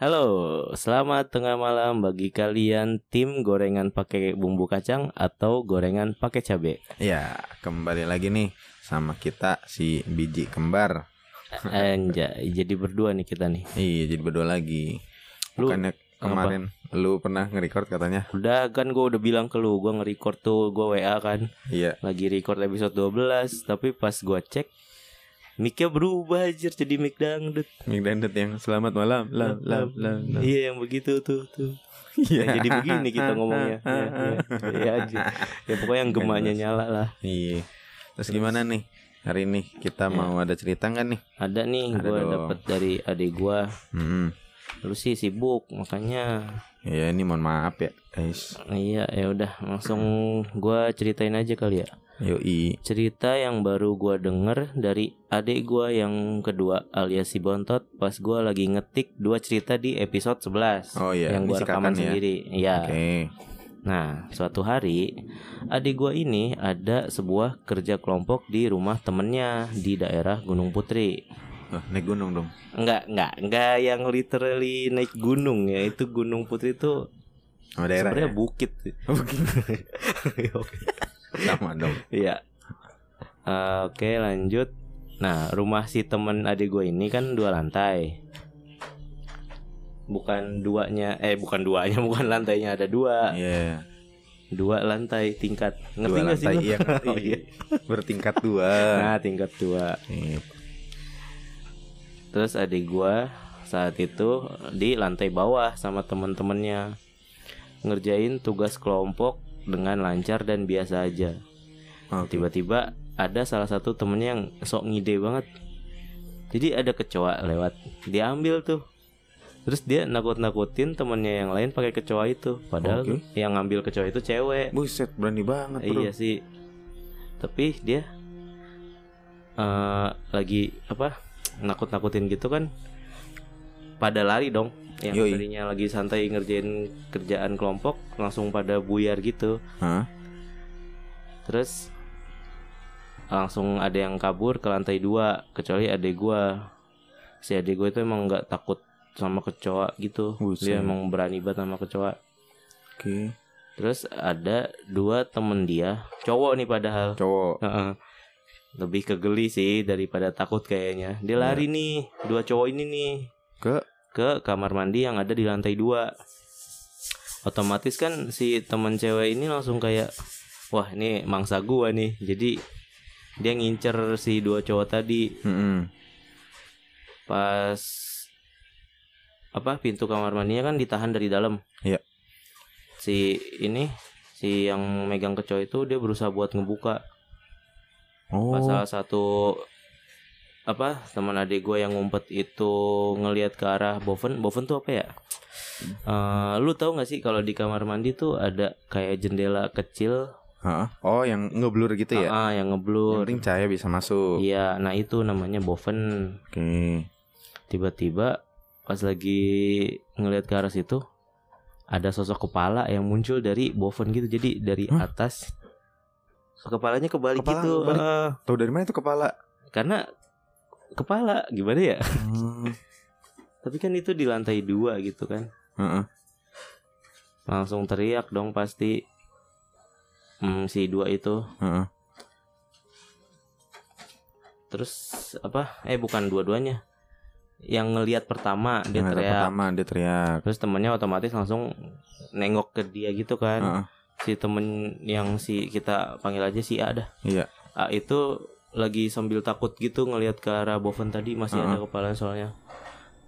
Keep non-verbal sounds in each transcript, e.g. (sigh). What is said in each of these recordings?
Halo, selamat tengah malam bagi kalian tim gorengan pakai bumbu kacang atau gorengan pakai cabai. Ya, kembali lagi nih sama kita si biji kembar. Anjay, jadi berdua nih kita nih. Iya, jadi berdua lagi. Lu Bukannya kemarin lu pernah nge-record katanya? Udah kan gue udah bilang ke lu, gue nge-record tuh gue WA kan, Iya. lagi record episode 12, tapi pas gue cek mic-nya berubah aja jadi mic dangdut. Mick Dendet yang selamat malam. Lam lam lam. lam. Iya yang begitu tuh tuh. Iya. Ya, jadi begini kita (laughs) ngomongnya. Ya, ya, ya, aja. ya pokoknya yang gemanya nyala lah. Iya. Terus gimana nih? Hari ini kita mau ada cerita nggak nih? Ada nih Ada gue dong. dapet dari adik gue. Hmm. Lu sih sibuk makanya Ya ini mohon maaf ya, guys. iya ya udah langsung gua ceritain aja kali ya. Yoi. Cerita yang baru gua denger dari adik gua yang kedua alias si Bontot pas gua lagi ngetik dua cerita di episode 11 Oh iya, yang gua rekaman ya. sendiri. Iya. Oke. Nah, suatu hari adik gua ini ada sebuah kerja kelompok di rumah temennya di daerah Gunung Putri. Oh, naik gunung dong. Enggak, enggak, enggak yang literally naik gunung ya. Itu Gunung Putri itu daerah sebenarnya ya? bukit. Oh, begini. (laughs) (laughs) Sama dong. (laughs) Iya. Eh, Oke lanjut. Nah rumah si temen adik gue ini kan dua lantai. Bukan duanya, eh bukan duanya, (laughs) bukan lantainya ada dua, Iya. dua lantai tingkat. Ngerti Dua sih? lantai iya, ngerti. (laughs) Oh, iya. Bertingkat dua. Nah tingkat dua. Iya. Terus adik gue saat itu di lantai bawah sama temen-temennya ngerjain tugas kelompok dengan lancar dan biasa aja. Tiba-tiba ada salah satu temennya yang sok ngide banget. Jadi ada kecoa lewat diambil tuh. Terus dia nakut-nakutin temennya yang lain pakai kecoa itu. Padahal Oke. yang ngambil kecoa itu cewek. Buset, berani banget, Bro. iya sih. Tapi dia eh lagi apa nakut-nakutin gitu kan pada lari dong yang Yoi. tadinya lagi santai ngerjain kerjaan kelompok langsung pada buyar gitu Hah? Terus langsung ada yang kabur ke lantai dua kecuali adik gua. Si adik gua itu emang nggak takut sama kecoa gitu. Buset. Dia emang berani banget sama kecoa. Oke. Terus ada dua temen dia, cowok nih padahal. Cowok. Heeh. Lebih ke geli sih daripada takut kayaknya. Dia lari nih, dua cowok ini nih Ke ke kamar mandi yang ada di lantai dua. Otomatis kan si temen cewek ini langsung kayak wah ini mangsa gua nih. Jadi dia ngincer si dua cowok tadi Mm-mm. pas apa pintu kamar mandinya kan ditahan dari dalam. Iya. Si ini si yang megang kecoa itu dia berusaha buat ngebuka. Oh. Pas salah satu apa teman adik gue yang ngumpet itu ngelihat ke arah Boven Boven tuh apa ya Eh, lu tahu nggak sih kalau di kamar mandi tuh ada kayak jendela kecil Hah? Oh, yang ngeblur gitu ya? ah, yang Yang ngeblur penting cahaya bisa masuk. iya nah itu namanya Boven Oke. tiba-tiba pas lagi ngelihat ke arah situ ada sosok kepala yang muncul dari Boven gitu jadi dari Hah? atas kepalanya kebalik Kepala gitu kebalik? Ah, Tahu dari mana itu kepala? karena kepala gimana ya (laughs) Hmm. Tapi kan itu di lantai dua gitu kan Heeh. Langsung teriak dong pasti hmm, Si dua itu Heeh. Terus apa Eh bukan dua-duanya Yang ngelihat pertama Dia teriak pertama dia teriak. Terus temennya otomatis langsung Nengok ke dia gitu kan Heeh. Si temen yang si kita panggil aja si A dah Iya. A itu lagi sambil takut gitu ngelihat ke arah Boven tadi Masih Heeh. ada kepala soalnya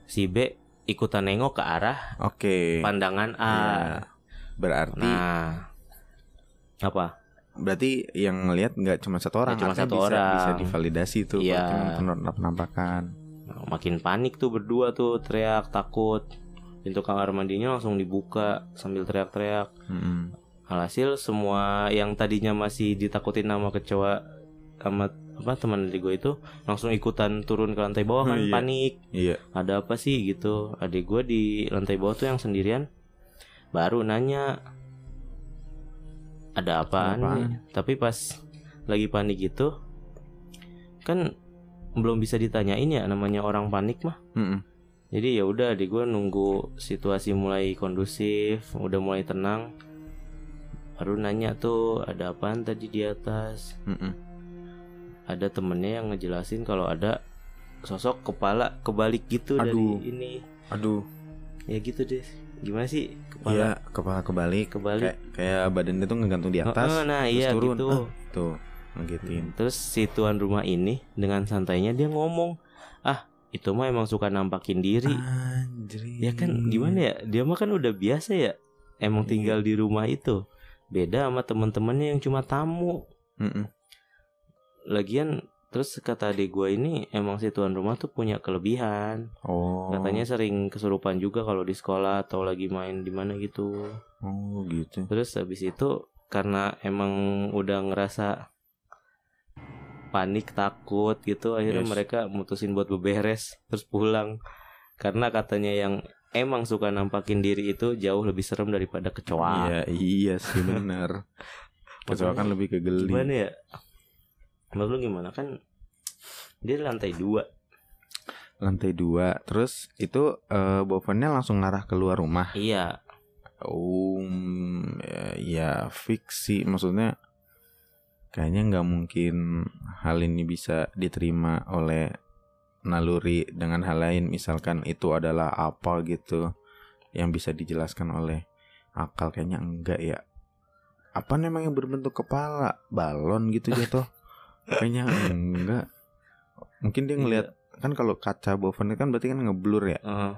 Si B ikutan nengok ke arah Oke. pandangan A Iya. Berarti Nah Apa? berarti yang ngelihat nggak cuma satu orang, cuma satu bisa, orang. bisa divalidasi tuh Iya. kalau penampakan. Nah, makin panik tuh berdua tuh teriak takut pintu kamar mandinya langsung dibuka sambil teriak-teriak Mm-mm. alhasil semua yang tadinya masih ditakutin sama kecoa sama apa teman adik gue itu langsung ikutan turun ke lantai bawah kan Iya. panik Iya. ada apa sih gitu adik gue di lantai bawah tuh yang sendirian baru nanya ada apaan, Ada apaan? nih tapi pas lagi panik gitu kan belum bisa ditanyain ya namanya orang panik mah Mm-mm. Jadi ya udah adik gue nunggu situasi mulai kondusif, udah mulai tenang. Baru nanya tuh ada apaan tadi di atas. Mm-mm. Ada temennya yang ngejelasin kalau ada sosok kepala kebalik gitu Aduh. dari ini. Aduh, Ya gitu deh. Gimana sih kepala iya kepala kebalik. kebalik? Kayak kayak badannya tuh ngegantung di atas. Heeh, nah terus iya turun. gitu. Ah, tuh, ngegituin. Terus si tuan rumah ini dengan santainya dia ngomong, ah itu mah emang suka nampakin diri. Anjir. Ya kan gimana ya? Dia mah kan udah biasa ya. Emang Iya. tinggal di rumah itu. Beda sama teman-temannya yang cuma tamu. Mm-mm. Lagian terus kata adik gue ini emang si tuan rumah tuh punya kelebihan. Oh. Katanya sering kesurupan juga kalau di sekolah atau lagi main di mana gitu. Oh gitu. Terus habis itu karena emang udah ngerasa panik takut gitu akhirnya Yes. mereka mutusin buat beberes terus pulang karena katanya yang emang suka nampakin diri itu jauh lebih serem daripada kecoa Iya, iya sih benar. (laughs) Kecoa kan lebih ke geli. gimana ya menurut lu gimana kan dia di lantai dua Lantai dua. Terus itu eh bovennya langsung ngarah keluar rumah. iya mm, ya, ya fiksi. Maksudnya kayaknya nggak mungkin hal ini bisa diterima oleh naluri dengan hal lain. Misalkan itu adalah apa gitu yang bisa dijelaskan oleh akal. Kayaknya enggak ya. Apa namanya yang berbentuk kepala? Balon gitu jatuh. (laughs) kayaknya enggak. Mungkin dia ngelihat kan kalau kaca boven kan berarti kan ngeblur ya Heeh.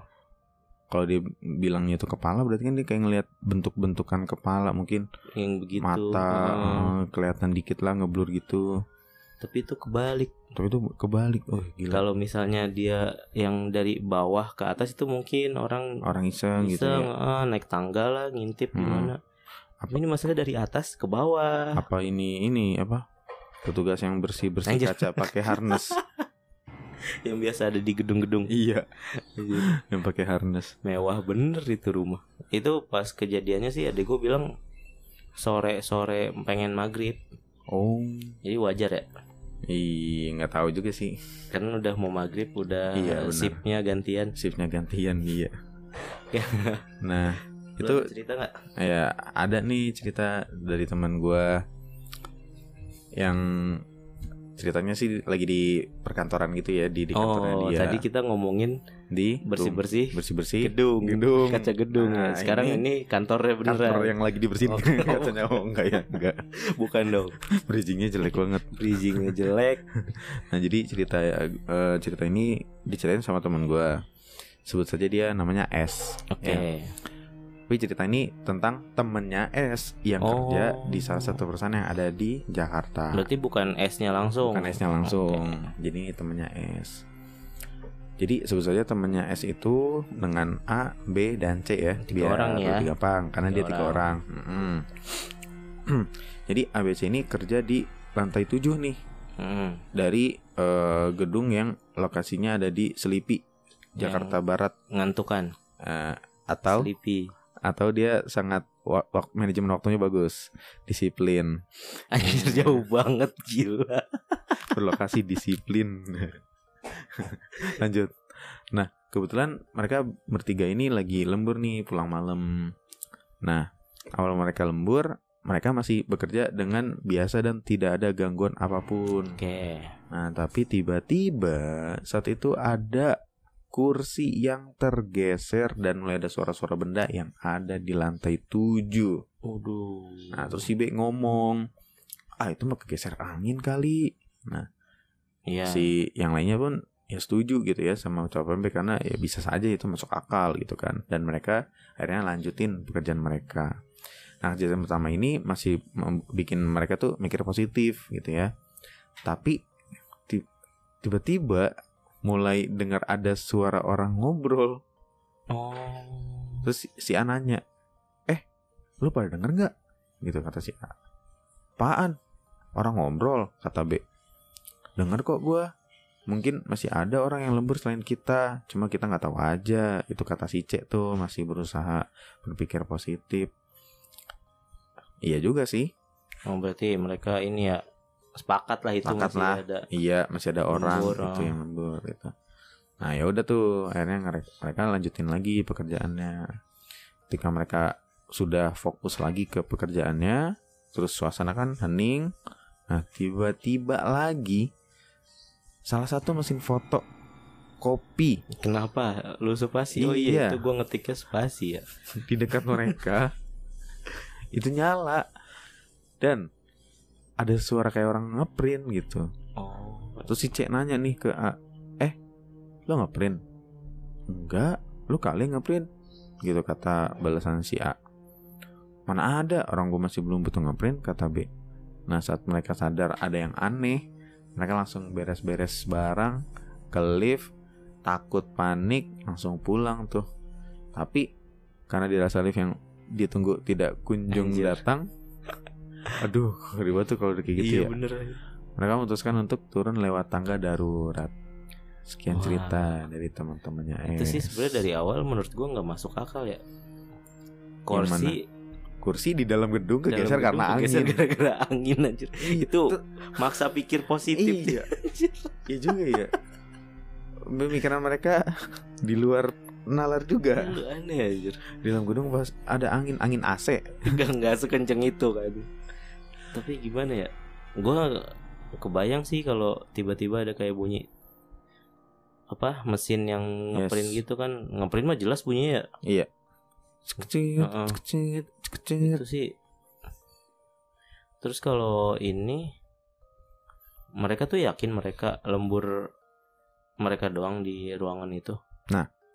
kalau dia bilangnya itu kepala berarti kan dia kayak ngelihat bentuk-bentukan kepala mungkin yang begitu mata eh, kelihatan dikit lah ngeblur gitu tapi itu kebalik tapi itu kebalik oh gila kalau misalnya dia yang dari bawah ke atas itu mungkin orang orang iseng gitu Iseng, ya ah, naik tangga lah, ngintip Hmm. gimana. Apa- Ini masalah dari atas ke bawah. apa ini ini apa petugas yang bersih bersih Anjir. kaca pakai harness (laughs) Yang biasa ada di gedung-gedung. iya yang pakai harness Mewah bener itu rumah. Itu pas kejadiannya sih adik gue bilang sore-sore pengen maghrib. oh Jadi wajar ya. iya nggak tahu juga sih Kan udah mau maghrib, udah Iya, sipnya gantian. shiftnya gantian iya Ya. nah Lu itu cerita nggak? ya ada nih cerita dari teman gua yang ceritanya sih lagi di perkantoran gitu ya di di kantornya Oh, dia tadi kita ngomongin di bersih-bersih bersih bersih gedung, gedung kaca gedung. Nah, ya. Sekarang ini, kantornya beneran. kantor yang lagi dibersihin Oh. (laughs) katanya oh enggak ya enggak (laughs) Bukan dong. bridgingnya jelek banget Bridgingnya jelek. (laughs) nah jadi cerita eh, cerita ini diceritain sama teman gua sebut saja dia namanya S Oke. Ya. Tapi cerita ini tentang temennya S yang Oh. kerja di salah satu perusahaan yang ada di Jakarta. Berarti bukan S-nya langsung. Bukan S-nya langsung. Oke. Jadi ini temennya S. Jadi sebut saja temennya S itu dengan A, B, dan C ya. Tiga orang ya. lebih gampang karena Tiga dia tiga orang. Mm-mm. (clears throat) Jadi ABC ini kerja di lantai 7 nih Hmm. dari eh, gedung yang lokasinya ada di Selipi, Jakarta Barat. Ngantukan. Eh, atau Sleepy. Atau dia sangat wa- wak- manajemen waktunya bagus, disiplin, Anjir jauh banget gila. berlokasi disiplin. (laughs) Lanjut. Nah, kebetulan mereka bertiga ini lagi lembur nih pulang malam. Nah, awal mereka lembur, mereka masih bekerja dengan biasa dan tidak ada gangguan apa pun. Oke. Nah, tapi tiba-tiba saat itu ada kursi yang tergeser dan mulai ada suara-suara benda yang ada di lantai 7. Waduh. Nah, terus si B ngomong, "Ah, itu mah kegeser angin kali." Iya. Si yang lainnya pun ya setuju gitu ya sama ucapan B karena ya bisa saja itu masuk akal gitu kan. Dan mereka akhirnya lanjutin pekerjaan mereka. Nah, kejadian pertama ini masih bikin mereka tuh mikir positif gitu ya. Tapi ti- tiba-tiba mulai dengar ada suara orang ngobrol. Oh. Terus si, si A nanya, eh lu pada denger nggak? Gitu kata si A. Apaan? Orang ngobrol, kata B. Denger kok gua. Mungkin masih ada orang yang lembur selain kita, cuma kita nggak tahu aja. Itu kata si C tuh masih berusaha berpikir positif. Iya juga sih. Oh, berarti mereka ini ya sepakat lah itu Sepakat masih lah. ada. Iya masih ada orang Lembur, gitu oh. yang lembur gitu. Nah ya udah tuh akhirnya mereka lanjutin lagi pekerjaannya. Ketika mereka sudah fokus lagi ke pekerjaannya, terus suasana kan hening. Nah tiba-tiba lagi salah satu mesin foto kopi Kenapa lu spasi? Oh iya, Iya. itu gua ngetiknya spasi ya. di dekat mereka (laughs) itu nyala dan ada suara kayak orang ngeprint gitu. Oh. Terus si C nanya nih ke A, eh lo ngeprint? Enggak, lu kali ngeprint gitu kata balasan si A. Mana ada orang gue masih belum butuh ngeprint kata B. Nah saat mereka sadar ada yang aneh, mereka langsung beres-beres barang ke lift, takut panik langsung pulang tuh. Tapi karena dirasa lift yang ditunggu tidak kunjung Anjir. datang, aduh ribet tuh kalau kayak gitu iya ya. bener. Mereka memutuskan untuk turun lewat tangga darurat. Sekian Wah. cerita dari teman-temannya. Itu sih sebenarnya dari awal menurut gua nggak masuk akal ya. Kursi kursi di dalam gedung dalam kegeser gedung karena kegeser angin. gara-gara angin anjir. Itu maksa pikir positif Iya. Iya juga ya. Pemikiran mereka di luar nalar juga. Lu aneh anjir. Di dalam gedung pas ada angin, angin AC. Enggak enggak sekenceng itu kan. Tapi gimana ya? Gua kebayang sih kalau tiba-tiba ada kayak bunyi apa mesin yang Yes. ngeprint gitu kan ngeprint mah jelas bunyinya ya Iya. Kecil, Heeh. kecil, kecil. itu sih terus kalau ini mereka tuh yakin mereka lembur mereka doang di ruangan itu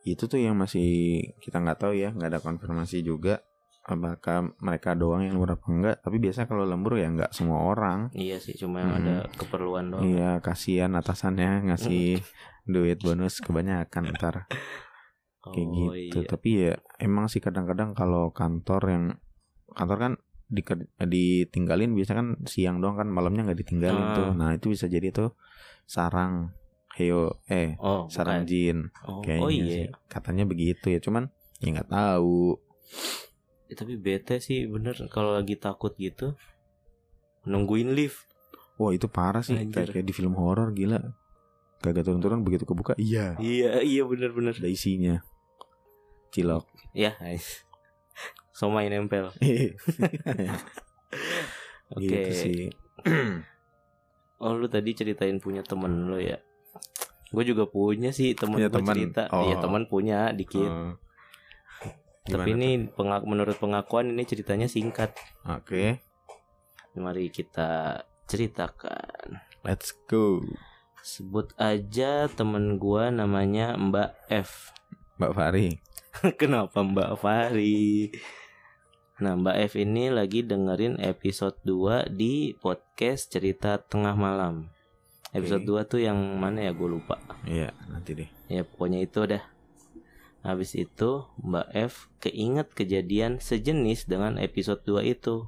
Itu tuh yang masih kita nggak tahu ya, nggak ada konfirmasi juga. Apakah mereka doang yang lembur apa enggak? Tapi biasa kalau lembur ya nggak semua orang. iya sih cuma yang Hmm. ada keperluan doang Iya, kasihan atasannya ngasih duit bonus kebanyakan ntar (laughs) kayak Oh, gitu. iya. Tapi ya emang sih kadang-kadang kalau kantor yang kantor kan di, ditinggalin biasa kan siang doang kan malamnya nggak ditinggalin Ah. tuh. Nah itu bisa jadi tuh sarang heo eh oh sarang bukan. jin oh, kayaknya oh iya sih. Katanya begitu ya, cuman ya nggak tahu. Ya, tapi bete sih bener kalau lagi takut gitu nungguin lift Wah itu parah sih Anjir. kayak, kayak di film horor gila. Kagak turun-turun begitu kebuka. Iya. iya iya bener-bener Ada isinya. Cilok. ya (laughs) somai nempel (laughs) oke Gitu sih. (clears throat) oh lu tadi ceritain punya temen lu ya gue juga punya sih temen Punya temen? cerita Oh. iya teman punya dikit Oh. tapi Gimana ini pengak menurut pengakuan ini ceritanya singkat? Oke, mari kita ceritakan let's go. sebut aja temen gua namanya Mbak F Mbak Fari. (laughs) Kenapa Mbak Fari? Nah Mbak F ini lagi dengerin episode 2 di podcast cerita tengah malam Episode 2 tuh yang mana ya gue lupa Iya, nanti deh. Ya pokoknya itu dah Habis itu Mbak F keinget kejadian sejenis dengan episode 2 itu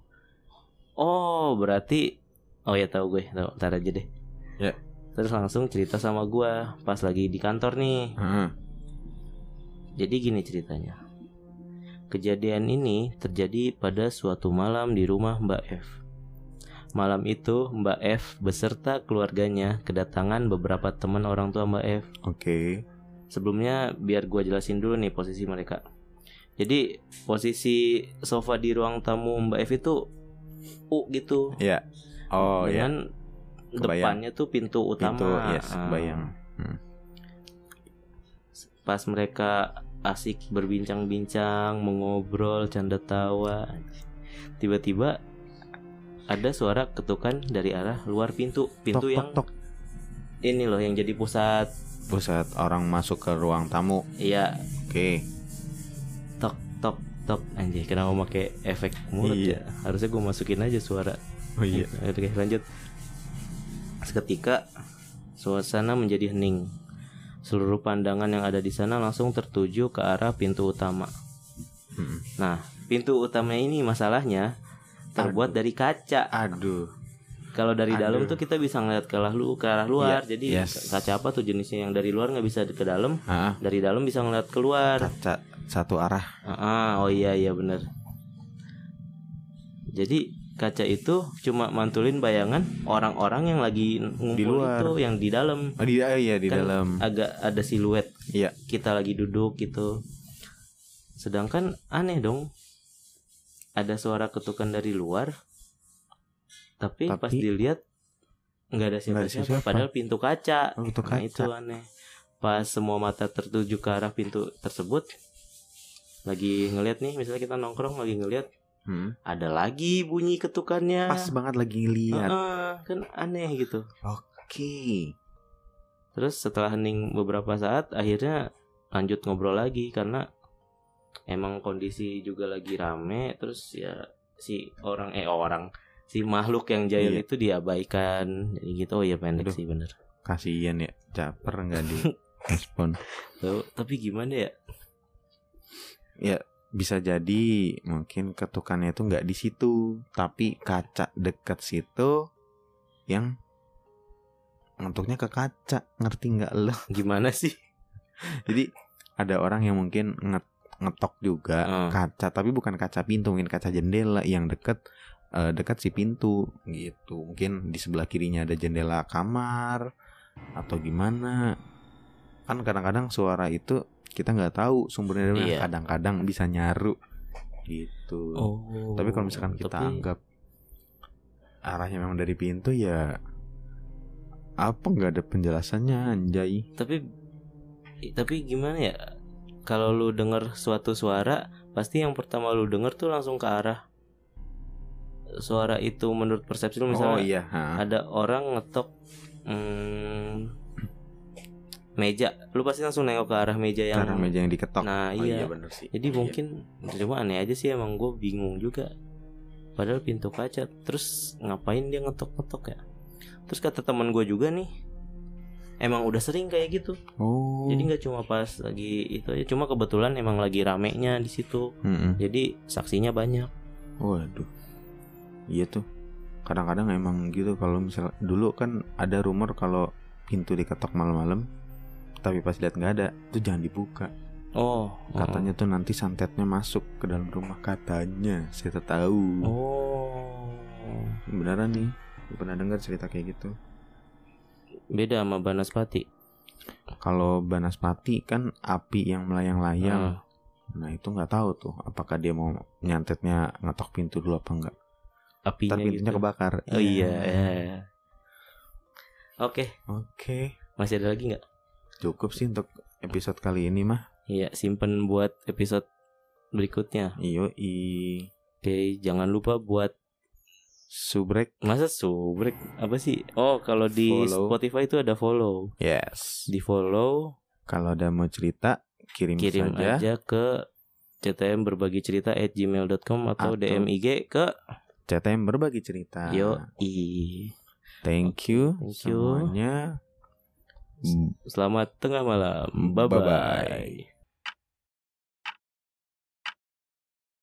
Oh berarti Oh ya tahu gue tahu Ntar aja deh Ya. Terus langsung cerita sama gue Pas lagi di kantor nih Heeh. Jadi gini ceritanya. Kejadian ini terjadi pada suatu malam di rumah Mbak F. Malam itu Mbak F beserta keluarganya kedatangan beberapa teman orang tua Mbak F. Oke. Sebelumnya biar gua jelasin dulu nih posisi mereka. Jadi posisi sofa di ruang tamu Mbak F itu U gitu. Iya. Oh iya. dengan Kebayang. depannya tuh pintu utama. Pintu, yes, Ah. kebayang. Hmm. pas mereka asik berbincang-bincang, mengobrol, canda tawa. Tiba-tiba ada suara ketukan dari arah luar pintu. Pintu Tok, yang tok, tok. ini loh yang jadi pusat. Pusat orang masuk ke ruang tamu. Iya, Oke. tok tok tok anjay kenapa pakai efek mulut Iya. ya? Harusnya gue masukin aja suara. Oh iya. Oke, lanjut. Seketika suasana menjadi hening. Seluruh pandangan yang ada di sana langsung tertuju ke arah pintu utama. Mm. Nah, pintu utama ini masalahnya terbuat dari kaca. Aduh. Kalau dari dalam Aduh. tuh kita bisa ngeliat ke arah lu ke arah luar. Iya, Jadi yes. kaca apa tuh jenisnya yang dari luar nggak bisa ke dalam, Ah, dari dalam bisa ngeliat keluar. kaca satu arah. Ah, oh iya iya bener Jadi kaca itu cuma mantulin bayangan orang-orang yang lagi ngumpul Di luar. itu yang di dalam Oh, di ah, iya di Kan dalam. agak ada siluet Iya. kita lagi duduk gitu sedangkan aneh dong ada suara ketukan dari luar tapi, pas Tapi- dilihat nggak ada siapa-siapa padahal pintu kaca Oh, pintu nah kaca. itu aneh pas semua mata tertuju ke arah pintu tersebut lagi ngelihat nih misalnya kita nongkrong lagi ngelihat Hmm. ada lagi bunyi ketukannya Pas banget lagi ngeliat. Heeh, kan aneh gitu Oke. Terus setelah hening beberapa saat akhirnya lanjut ngobrol lagi karena emang kondisi juga lagi rame terus ya si orang eh orang si makhluk yang jahil Iya. itu diabaikan jadi gitu oh ya pendek Aduh. sih bener Kasian ya, caper nggak di (laughs) respon. Tuh, tapi gimana ya Ya bisa jadi mungkin ketukannya itu nggak di situ, tapi kaca dekat situ yang ngetuknya ke kaca, ngerti nggak lo? (laughs) gimana sih Jadi ada orang yang mungkin nget ngetok juga Hmm. kaca, tapi bukan kaca pintu, mungkin kaca jendela yang dekat eh, dekat si pintu gitu. Mungkin di sebelah kirinya ada jendela kamar atau gimana. Kan kadang-kadang suara itu kita nggak tahu sumbernya dari. Iya. Kadang-kadang bisa nyaru gitu. oh Tapi kalau misalkan kita tapi- anggap arahnya memang dari pintu ya apa nggak ada penjelasannya anjay. tapi tapi gimana ya kalau lu denger suatu suara pasti yang pertama lu denger tuh langsung ke arah suara itu menurut persepsi lu misalnya oh iya, ha. ada orang ngetok hmm, meja lu pasti langsung nengok ke arah meja yang Karena meja yang diketok. nah oh iya, iya bener sih. jadi Iya. mungkin cuma aneh aja sih emang gue bingung juga padahal pintu kaca terus ngapain dia ngetok ngetok ya terus kata teman gue juga nih emang udah sering kayak gitu Oh. jadi nggak cuma pas lagi itu aja cuma kebetulan emang lagi ramenya di situ Mm-mm. jadi saksinya banyak Waduh. Iya tuh. Kadang-kadang emang gitu kalau misal dulu kan ada rumor kalau pintu diketok malam-malam tapi pas lihat nggak ada itu jangan dibuka. Oh. Katanya tuh nanti santetnya masuk ke dalam rumah katanya. Saya tahu. Oh. Beneran nih pernah dengar cerita kayak gitu. Beda sama Banaspati? Kalau banaspati kan api yang melayang-layang. Ah. nah itu nggak tahu tuh apakah dia mau nyantetnya ngetok pintu dulu apa enggak apinya Ntar pintunya gitu. kebakar. Oh iya, iya. oke. Oke. Masih ada lagi nggak? Cukup sih untuk episode kali ini mah. Iya simpen buat episode berikutnya. Iyo i oke jangan lupa buat subrek. Masa subrek? Apa sih? Oh kalau di Follow. Spotify itu ada follow. Yes. Di follow. Kalau ada mau cerita kirim, kirim saja. aja ke ctm berbagi cerita at gmail.com atau, Atau- DM IG ke CTM berbagi cerita. Yo i thank you Thank you. semuanya. Selamat tengah malam. Bye Bye-bye. bye